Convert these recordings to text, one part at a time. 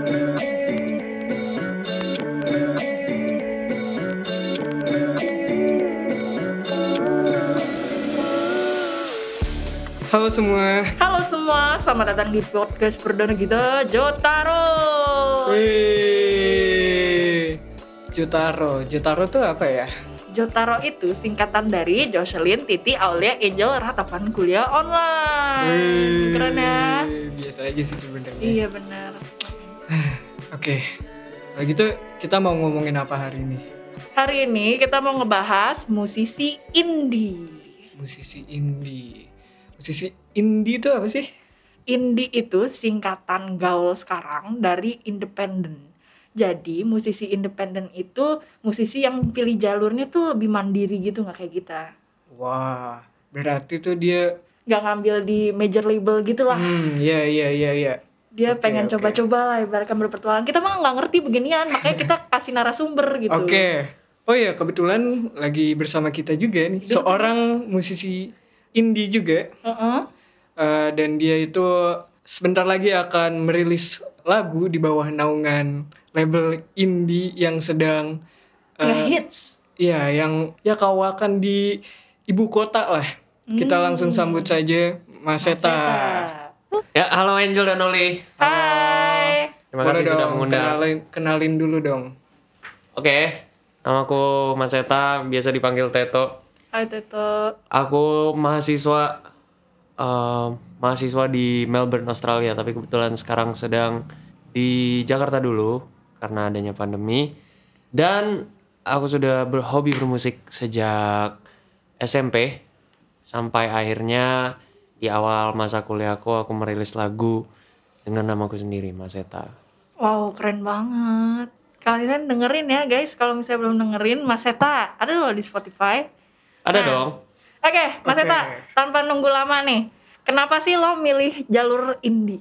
Halo semua. Halo semua, selamat datang di podcast perdana kita Jotaro. Wih. Jotaro. Jotaro tuh apa ya? Jotaro itu singkatan dari Jocelyn Titi Aulia Angel Ratapan Kuliah Online. Wih. Keren ya? Biasa aja sih sebenarnya. Iya benar. Oke. Kalau gitu kita mau ngomongin apa hari ini? Hari ini kita mau ngebahas musisi indie. Musisi indie. Musisi indie itu apa sih? Indie itu singkatan gaul sekarang dari independen. Jadi musisi independen itu musisi yang pilih jalurnya tuh lebih mandiri gitu nggak kayak kita. Wah, berarti tuh dia Nggak ngambil di major label gitu lah. Hmm, iya iya iya iya. Dia Oke, pengen coba-coba lah ibaratkan berpetualang kita mah nggak ngerti beginian makanya kita kasih narasumber gitu Oke. Oh iya, kebetulan lagi bersama kita juga nih Betul. seorang musisi indie juga. Heeh. Eh, dan dia itu sebentar lagi akan merilis lagu di bawah naungan label indie yang sedang ngehits Iya, yang ya kawakan di ibu kota lah. Kita Hmm. langsung sambut saja Mas Mas Seta. Ya, halo Angel dan Oli. Hai Terima Boleh kasih sudah dong, mengundang. Kenalin, kenalin dulu dong. Oke, namaku Mas Eta, biasa dipanggil Teto. Hai Teto Aku mahasiswa eh, mahasiswa di Melbourne, Australia, tapi kebetulan sekarang sedang di Jakarta dulu karena adanya pandemi. Dan aku sudah berhobi bermusik sejak SMP sampai akhirnya di awal masa kuliahku aku merilis lagu dengan namaku sendiri, Mas Eta. wow keren banget kalian dengerin ya guys kalau misalnya belum dengerin Mas Seta ada loh di Spotify Ada Nah. dong. oke Mas Oke. Seta tanpa nunggu lama nih kenapa sih lo milih jalur indie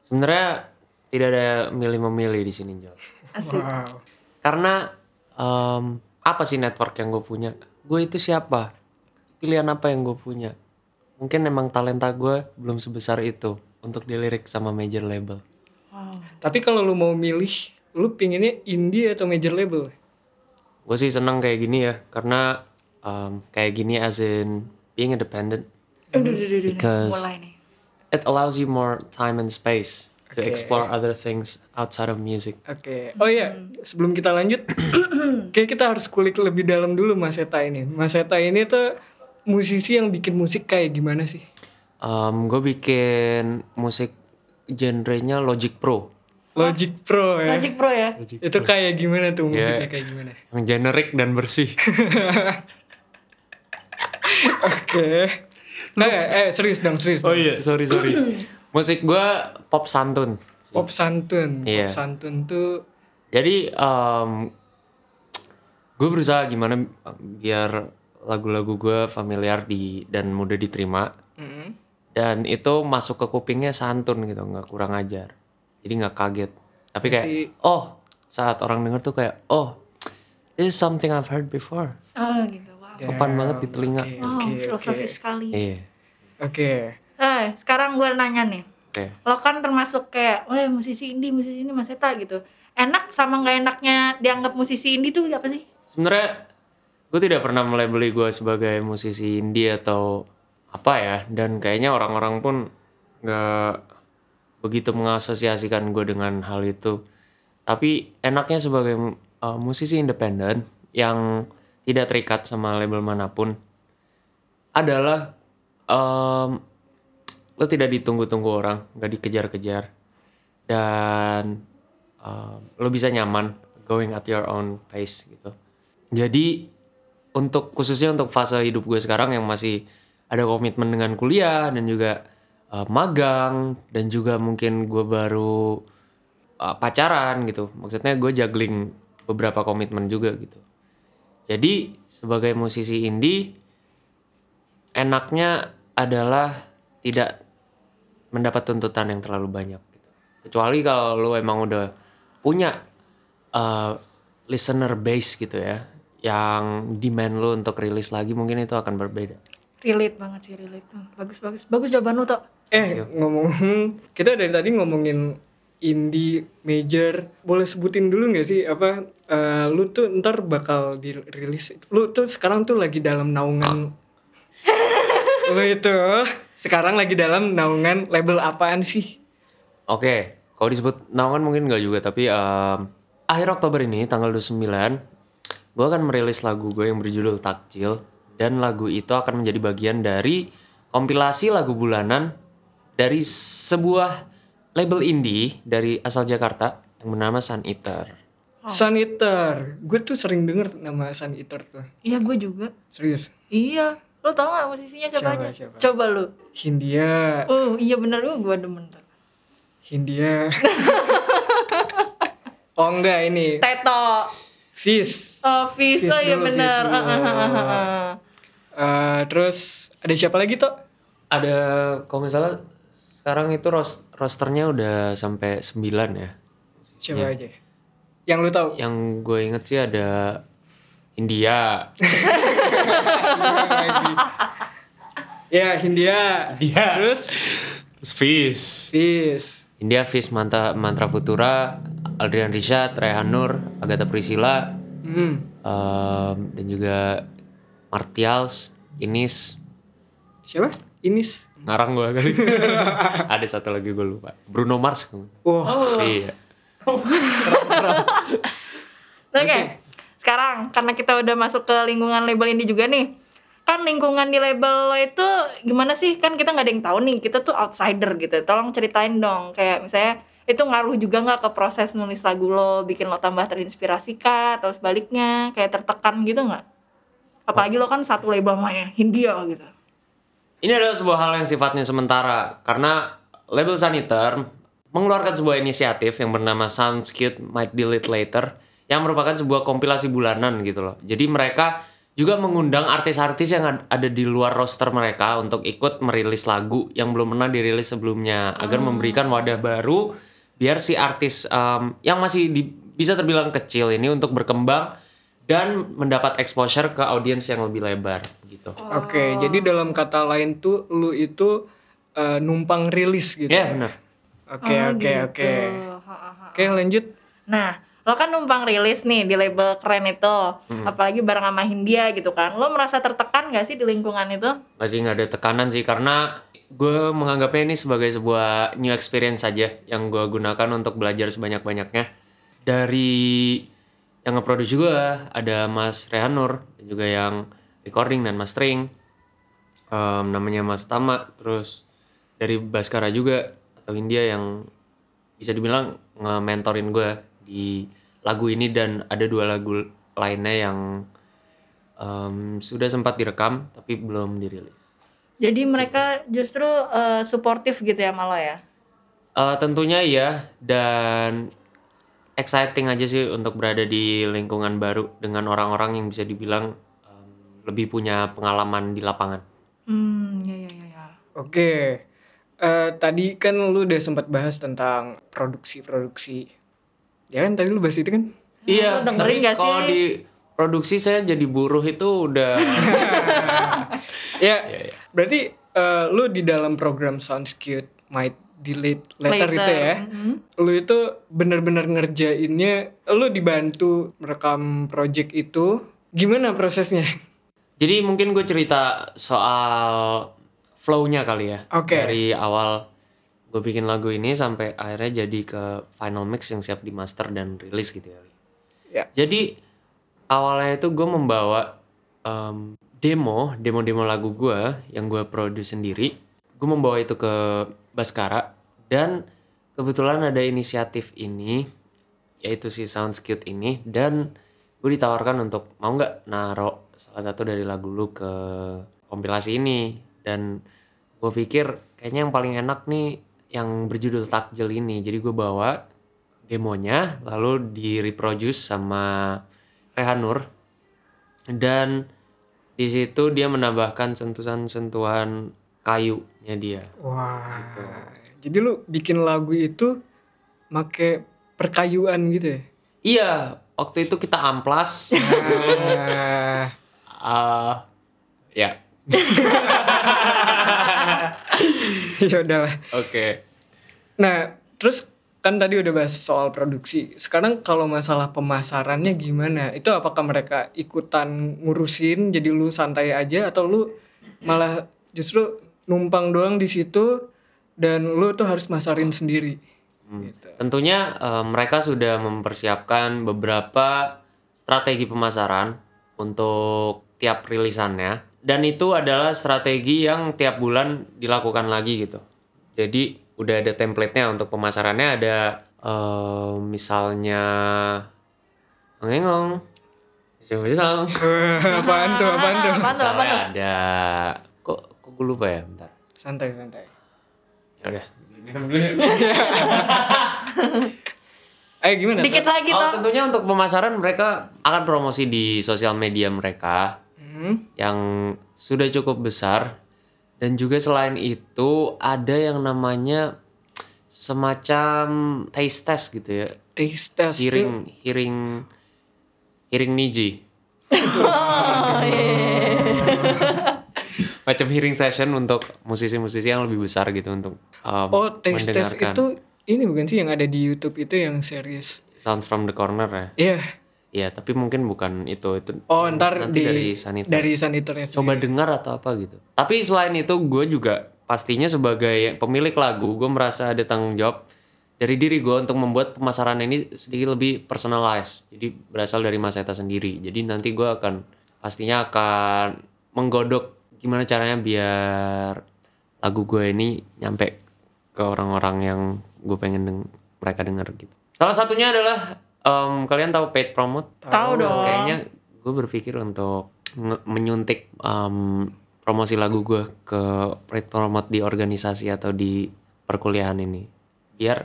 Sebenarnya tidak ada milih-memilih di sini, Jo. asik Wow. Karena em, apa sih network yang gue punya? Gue itu siapa? Pilihan apa yang gue punya? Mungkin emang talenta gue belum sebesar itu untuk dilirik sama major label. wow Tapi kalau lu mau milih, lu pinginnya indie atau major label? Gue sih seneng kayak gini ya, karena em, kayak gini as in being independent. Because- it allows you more time and space to Oke. explore other things outside of music. Oke. Oh iya, sebelum kita lanjut, kayak kita harus kulik lebih dalam dulu Mas Seta ini. Mas Seta ini tuh musisi yang bikin musik kayak gimana sih? gue bikin musik genrenya Logic Pro. Logic Pro ya. Logic Pro ya Itu kayak gimana tuh musiknya Yeah. kayak gimana? Yang generik dan bersih. Oke. Nah, eh serius dong, serius. Oh dong. iya, sorry sorry. Musik gua pop santun. Pop santun. Iya. Pop santun tuh Jadi gue berusaha gimana biar lagu-lagu gue familiar di dan mudah diterima mm, dan itu masuk ke kupingnya santun gitu, nggak kurang ajar. Jadi nggak kaget. Tapi kayak Berarti- oh saat orang denger tuh kayak oh this is something I've heard before. oh gitu wow Sopan banget di telinga. Oke, wow filosofis sekali Iya. Oke. Eh, sekarang gue nanya nih. Oke. Lo kan termasuk kayak, wah musisi indie, musisi ini Mas Eta gitu. Enak sama nggak enaknya dianggap musisi indie tuh apa sih? Sebenarnya gue tidak pernah melabeli gue sebagai musisi indie atau apa ya dan kayaknya orang-orang pun nggak begitu mengasosiasikan gue dengan hal itu. Tapi enaknya sebagai uh, musisi independen yang tidak terikat sama label mana pun adalah em, lo tidak ditunggu-tunggu orang, nggak dikejar-kejar dan em, lo bisa nyaman going at your own pace gitu. Jadi untuk khususnya untuk fase hidup gue sekarang yang masih ada komitmen dengan kuliah dan juga uh, magang dan juga mungkin gue baru uh, pacaran gitu. Maksudnya gue juggling beberapa komitmen juga gitu. Jadi sebagai musisi indie enaknya adalah tidak mendapat tuntutan yang terlalu banyak gitu. Kecuali kalau lu emang udah punya uh, listener base gitu ya yang demand lu untuk rilis lagi mungkin itu akan berbeda. Relate banget sih, relate. Hmm, Bagus, bagus. Bagus jawaban lu, Tok. Eh, ngomong kita dari tadi ngomongin indie, major. Boleh sebutin dulu nggak sih apa eh, lu tuh ntar bakal dirilis. Lu tuh sekarang tuh lagi dalam naungan lu itu sekarang lagi dalam naungan label apaan sih? Oke, kalau disebut naungan mungkin nggak juga, tapi em, akhir Oktober ini tanggal 29 gue akan merilis lagu gue yang berjudul Takjil dan lagu itu akan menjadi bagian dari kompilasi lagu bulanan dari sebuah label indie dari asal Jakarta yang bernama Sun Eater. Sun Eater. Gue tuh sering denger nama Sun Eater tuh. Iya gue juga. Serius. Iya. Lo tau gak musisinya siapa, Siapa, aja? siapa? Coba lu. Hindia, Oh iya bener lu gue demen tuh. Hindia. oh enggak ini. Teto. Fizz. Oh Fis, Fis oh iya. Fis ah. Eh, terus ada siapa lagi tuh? Ada kalau nggak salah sekarang itu ros rosternya udah sampai 9 ya. Siapa aja? Yang lu tahu? Yang gue inget sih ada India. Ya, Hindia. India. Terus terus Fizz. Fizz. India Fizz Manta, Mantra Futura, Adrian Rishad, Rehan Nur, Agatha Priscilla, Hmm. em, dan juga Martials, Inis, Siapa? Inis. ngarang gue kali. Ada satu lagi gue lupa. Bruno Mars. Wah, Iya. Oke. Sekarang karena kita udah masuk ke lingkungan label ini juga nih. Kan lingkungan di label lo itu gimana sih? Kan kita nggak ada yang tahu nih. Kita tuh outsider gitu. Tolong ceritain dong. Kayak misalnya itu ngaruh juga nggak ke proses nulis lagu lo, bikin lo tambah terinspirasi kah? Atau sebaliknya kayak tertekan gitu nggak? Apalagi lo kan satu label sama yang Hindia gitu. Ini adalah sebuah hal yang sifatnya sementara karena label Saniter mengeluarkan sebuah inisiatif yang bernama Sounds Cute Might Delete Later yang merupakan sebuah kompilasi bulanan gitu loh. Jadi mereka juga mengundang artis-artis yang ad- ada di luar roster mereka untuk ikut merilis lagu yang belum pernah dirilis sebelumnya agar memberikan wadah baru biar si artis em, yang masih di- bisa terbilang kecil ini untuk berkembang dan mendapat exposure ke audiens yang lebih lebar gitu. Oke, jadi dalam kata lain tuh lu itu eh, numpang rilis gitu. Ya benar. Oke, Oh, oke, gitu. oke. Oke, lanjut. Nah, lo kan numpang rilis nih di label keren itu, apalagi bareng sama Hindia gitu kan. Lo merasa tertekan gak sih di lingkungan itu? Gak sih nggak ada tekanan sih karena gue menganggapnya ini sebagai sebuah new experience saja yang gue gunakan untuk belajar sebanyak-banyaknya dari yang nge-produce juga ada Mas Rehanur dan juga yang recording dan mastering Em, namanya Mas Tama terus dari Baskara juga atau India yang bisa dibilang nge-mentorin gue di lagu ini dan ada dua lagu lainnya yang em, sudah sempat direkam tapi belum dirilis. Jadi mereka justru eh, suportif gitu ya malah ya? Eh, tentunya iya dan exciting aja sih untuk berada di lingkungan baru dengan orang-orang yang bisa dibilang em, lebih punya pengalaman di lapangan. Hmm, ya ya ya. ya. Oke. Eh, tadi kan lu udah sempat bahas tentang produksi-produksi. Ya kan tadi lu bahas itu kan? iya, dengerin kalau di produksi saya jadi buruh itu udah ya, berarti eh, lu di dalam program Sounds Cute Might Delete Letter, itu ya. Mhm. Lu itu bener-bener ngerjainnya, lu dibantu merekam project itu. Gimana prosesnya? Jadi mungkin gue cerita soal flow-nya kali ya. Oke. Dari awal gue bikin lagu ini sampai akhirnya jadi ke final mix yang siap di master dan rilis gitu ya. Ya. Jadi awalnya itu gue membawa em, demo, demo-demo lagu gue yang gue produce sendiri. Gue membawa itu ke Baskara dan kebetulan ada inisiatif ini yaitu si Sounds Cute ini dan gue ditawarkan untuk mau nggak naro salah satu dari lagu lu ke kompilasi ini dan gue pikir kayaknya yang paling enak nih yang berjudul Takjil ini jadi gue bawa demonya lalu di reproduce sama Rehanur dan di situ dia menambahkan sentuhan-sentuhan kayunya dia Wah. Gitu. Jadi lu bikin lagu itu make perkayuan gitu ya? iya waktu itu kita amplas Nah, Eh, ya ya udahlah. oke Nah, terus kan tadi udah bahas soal produksi. Sekarang kalau masalah pemasarannya gimana? Itu apakah mereka ikutan ngurusin jadi lu santai aja atau lu malah justru numpang doang di situ dan lu tuh harus masarin sendiri? Gitu. Tentunya eh, mereka sudah mempersiapkan beberapa strategi pemasaran untuk tiap rilisannya dan itu adalah strategi yang tiap bulan dilakukan lagi gitu. Jadi udah ada template-nya untuk pemasarannya ada eh, misalnya ngengong siapa sih Tang? apaan tuh? Apaan tuh? Apaan tuh? Misalnya ada kok kok gue lupa ya bentar Santai santai. ya udah Ayo gimana? Dikit lagi oh, toh. tentunya untuk pemasaran mereka akan promosi di sosial media mereka Hmm. yang sudah cukup besar dan juga selain itu ada yang namanya semacam taste test gitu ya Taste test tuh- hearing hearing hearing niji Oh, iya. macam hearing session untuk musisi-musisi yang lebih besar gitu untuk um, Oh, taste test mendengarkan itu ini bukan sih yang ada di YouTube itu yang series? sounds from the corner ya Iya. Ya tapi mungkin bukan itu itu Oh, ntar nanti di dari sanitar dari sanitarnya coba dengar atau apa gitu. Tapi selain itu gue juga pastinya sebagai pemilik lagu gue merasa ada tanggung jawab dari diri gue untuk membuat pemasaran ini sedikit lebih personalized. Jadi berasal dari Mas Eta sendiri. Jadi nanti gue akan pastinya akan menggodok gimana caranya biar lagu gue ini nyampe ke orang-orang yang gue pengen deng- mereka denger gitu. Salah satunya adalah em, kalian tahu paid promote? Tahu dong. Kayaknya gue berpikir untuk menyuntik em, promosi lagu gue ke paid promote di organisasi atau di perkuliahan ini. Biar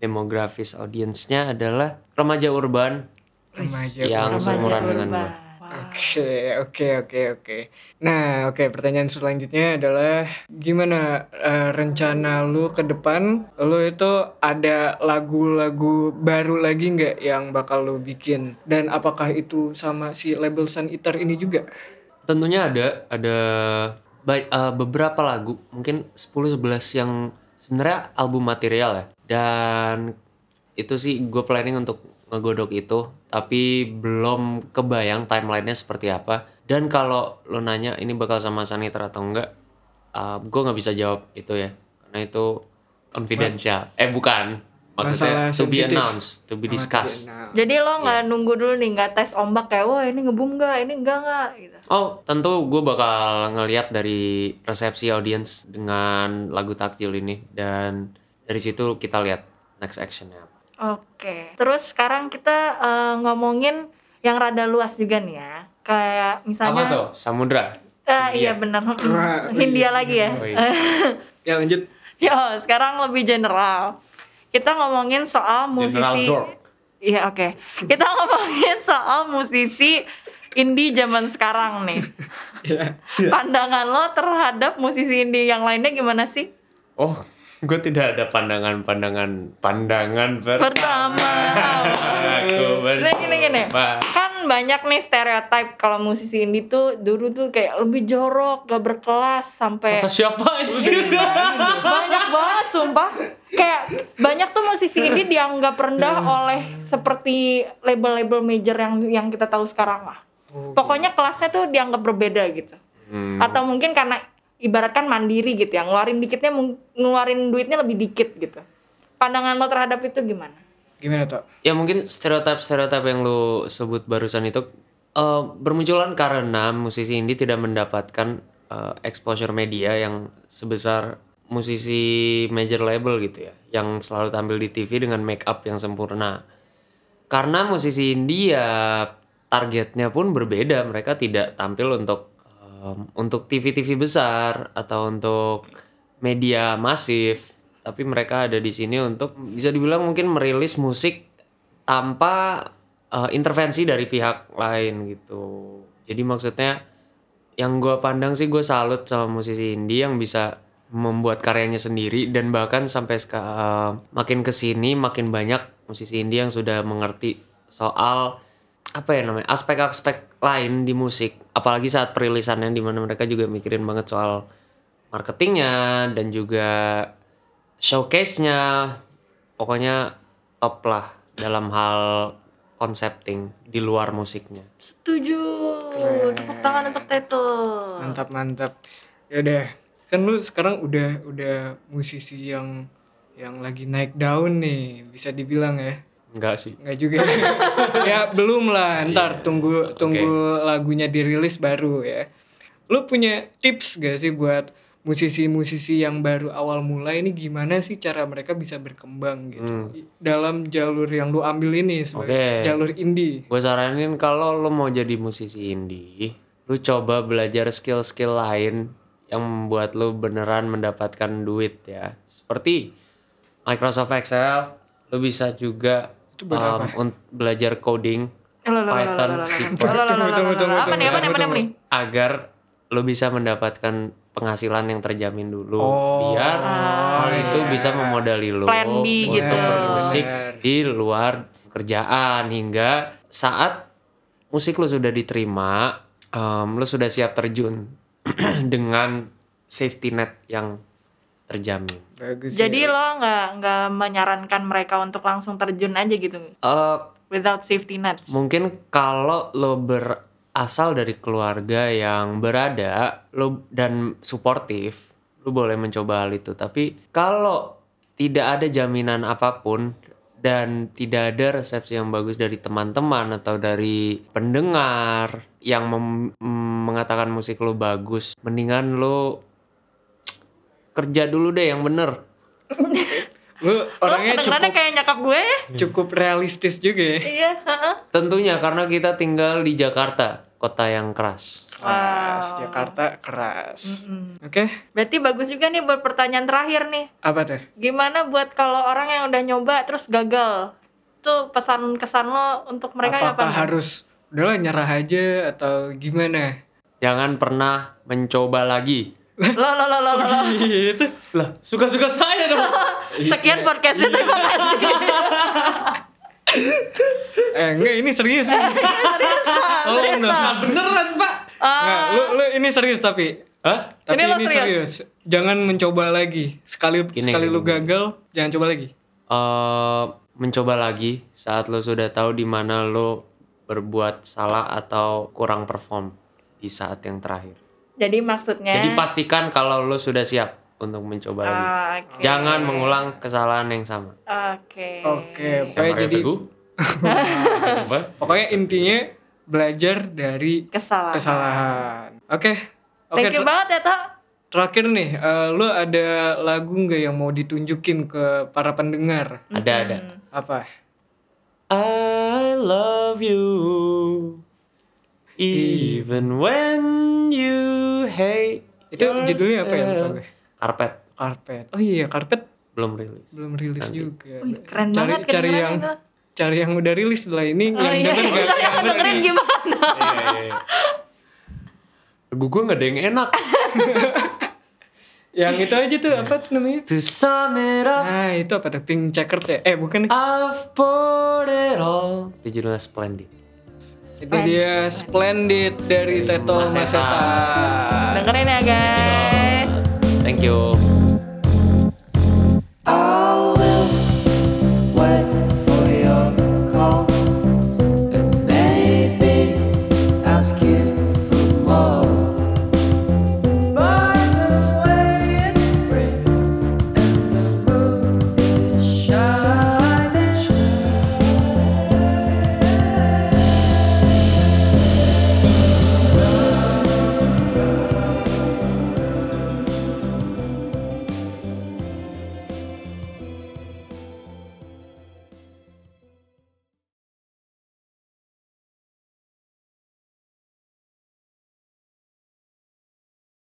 demografis audiensnya adalah remaja urban remaja. yang seumuran dengan gue. Oke, oke, oke, oke. Nah, oke, pertanyaan selanjutnya adalah gimana eh, rencana lu ke depan? Lu itu ada lagu-lagu baru lagi nggak yang bakal lu bikin? Dan apakah itu sama si label Sun Eater ini juga? Tentunya ada ada ba- eh, beberapa lagu, mungkin 10 11 yang sebenarnya album material ya. Dan itu sih gue planning untuk ngegodok itu, tapi belum kebayang timelinenya seperti apa. Dan kalau lo nanya ini bakal sama Sanitra atau enggak, gue nggak bisa jawab itu ya, karena itu confidential. Eh bukan, maksudnya Masalah to be sensitif. announced, to be discussed. Nah, Jadi lo nggak nunggu dulu nih, nggak tes ombak kayak, wah ini ngebum nggak, ini enggak nggak, gitu. Oh, tentu gue bakal ngeliat dari resepsi audiens dengan lagu takjil ini dan dari situ kita lihat next actionnya apa. Oke. Terus sekarang kita eh, ngomongin yang rada luas juga nih ya. Kayak misalnya. Apa tuh? Samudra. Eh, iya Hindia. benar. Hindia lagi ya. Oh, iya. ya lanjut. Yo, sekarang lebih general. Kita ngomongin soal General musisi. Zork. Iya, oke. Kita ngomongin soal musisi indie zaman sekarang nih. Ya. Pandangan lo terhadap musisi indie yang lainnya gimana sih? Oh, gue tidak ada pandangan-pandangan pandangan Pertama. Aku Nah, gini gini. Kan banyak nih stereotype kalau musisi indie tuh dulu tuh kayak lebih jorok, gak berkelas sampai Kata siapa anjir? banyak banget sumpah. Kayak banyak tuh musisi ini dianggap rendah oleh seperti label-label major yang yang kita tahu sekarang lah. Pokoknya kelasnya tuh dianggap berbeda gitu. Hmm, atau mungkin karena ibaratkan mandiri gitu ya ngeluarin dikitnya ngeluarin duitnya lebih dikit gitu. Pandangan lo terhadap itu gimana? Gimana tuh? ya mungkin stereotip-stereotip yang lu sebut barusan itu eh, bermunculan karena musisi indie tidak mendapatkan eh, exposure media yang sebesar musisi major label gitu ya yang selalu tampil di TV dengan make up yang sempurna. Karena musisi indie ya targetnya pun berbeda. Mereka tidak tampil untuk em, untuk TV-TV besar atau untuk media masif tapi mereka ada di sini untuk bisa dibilang mungkin merilis musik tanpa eh, intervensi dari pihak lain gitu. Jadi maksudnya yang gue pandang sih gue salut sama musisi indie yang bisa membuat karyanya sendiri dan bahkan sampai eh, makin ke sini makin banyak musisi indie yang sudah mengerti soal apa ya namanya aspek-aspek lain di musik apalagi saat perilisannya di mana mereka juga mikirin banget soal marketingnya dan juga showcase-nya pokoknya top lah dalam hal concepting di luar musiknya. Setuju. Tepuk tangan untuk Teto. Mantap mantap. Ya udah, kan lu sekarang udah udah musisi yang yang lagi naik daun nih, bisa dibilang ya. Enggak sih. Enggak juga. ya belum lah, ntar tunggu tunggu lagunya dirilis baru ya. Lu punya tips gak sih buat musisi-musisi yang baru awal mulai ini gimana sih cara mereka bisa berkembang gitu dalam jalur yang lu ambil ini sebagai Oke. jalur indie. Gue saranin kalau lo mau jadi musisi indie, lu coba belajar skill-skill lain yang membuat lu beneran mendapatkan duit ya. Seperti Microsoft Excel, lu bisa juga um, un- belajar coding Python, C++, Apa nih, apa nih, apa agar lu bisa mendapatkan penghasilan yang terjamin dulu Oh. biar hal itu bisa memodali lu Plan B untuk gitu. bermusik di luar kerjaan hingga saat musik lu sudah diterima em, lu sudah siap terjun dengan safety net yang terjamin Bagus. Jadi ya. lo nggak nggak menyarankan mereka untuk langsung terjun aja gitu, Eh, without safety nets. Mungkin kalau lo berasal dari keluarga yang berada lo dan suportif, lo boleh mencoba hal itu. Tapi kalau tidak ada jaminan apa pun dan tidak ada resepsi yang bagus dari teman-teman atau dari pendengar yang mem- mengatakan musik lo bagus, mendingan lo kerja dulu deh yang bener. lu Lo orangnya kedengarannya cukup kayak nyakap gue ya? cukup realistis juga ya. Iya, heeh. Tentunya karena kita tinggal di Jakarta, kota yang keras. Keras, Wow. Jakarta keras. Mm-mm. Oke, Berarti bagus juga nih buat pertanyaan terakhir nih. apa tuh? Gimana buat kalau orang yang udah nyoba terus gagal? Tuh pesan kesan lo untuk mereka ya Apakah apa? harus udahlah nyerah aja atau gimana? Jangan pernah mencoba lagi. Lo lo lo lo lo. lo. Gitu. Lah, suka-suka saya dong. Sekian podcastnya terima kasih. Eh enggak ini serius. nih. oh, enggak. Beneran, Pak. Enggak, lu, lu ini serius tapi. Hah? Tapi Ini lo ini, serius? serius. Jangan mencoba lagi. Sekali Gini, sekali gini, lu gagal, jangan coba lagi. Eh, mencoba lagi saat lo sudah tahu di mana lo berbuat salah atau kurang perform di saat yang terakhir. Jadi maksudnya Jadi pastikan kalau lo sudah siap untuk mencoba lagi. Ah, Oke. Jangan mengulang kesalahan yang sama. Oke. Oke, Siapa pokoknya jadi pokoknya intinya belajar dari Kesalahan. kesalahan. Oke. Oke, Thank you banget ya, Tok. terakhir nih, eh, lu ada lagu nggak yang mau ditunjukin ke para pendengar? Ada ada. Apa? I love you even when you hate Itu judulnya apa ya? Lupa yourself. gue. Karpet Karpet. Oh iya, karpet belum rilis. belum rilis Nanti. juga. Wih, keren cari, banget cari kedengerannya yang itu. cari yang udah rilis setelah ini Oh yang iya, denger nggak yang yang dengerin gimana? Lagu gue gak ada yang enak. Yang itu aja tuh apa tuh namanya? To sum it up, Nah, itu apa tuh? Pink checkered ya? Eh, bukan. I've poured it all. Itu judulnya Splendid. Itu dia Splendid dari Teto Maseta. Maseta. Dengerin ya, guys. Thank you.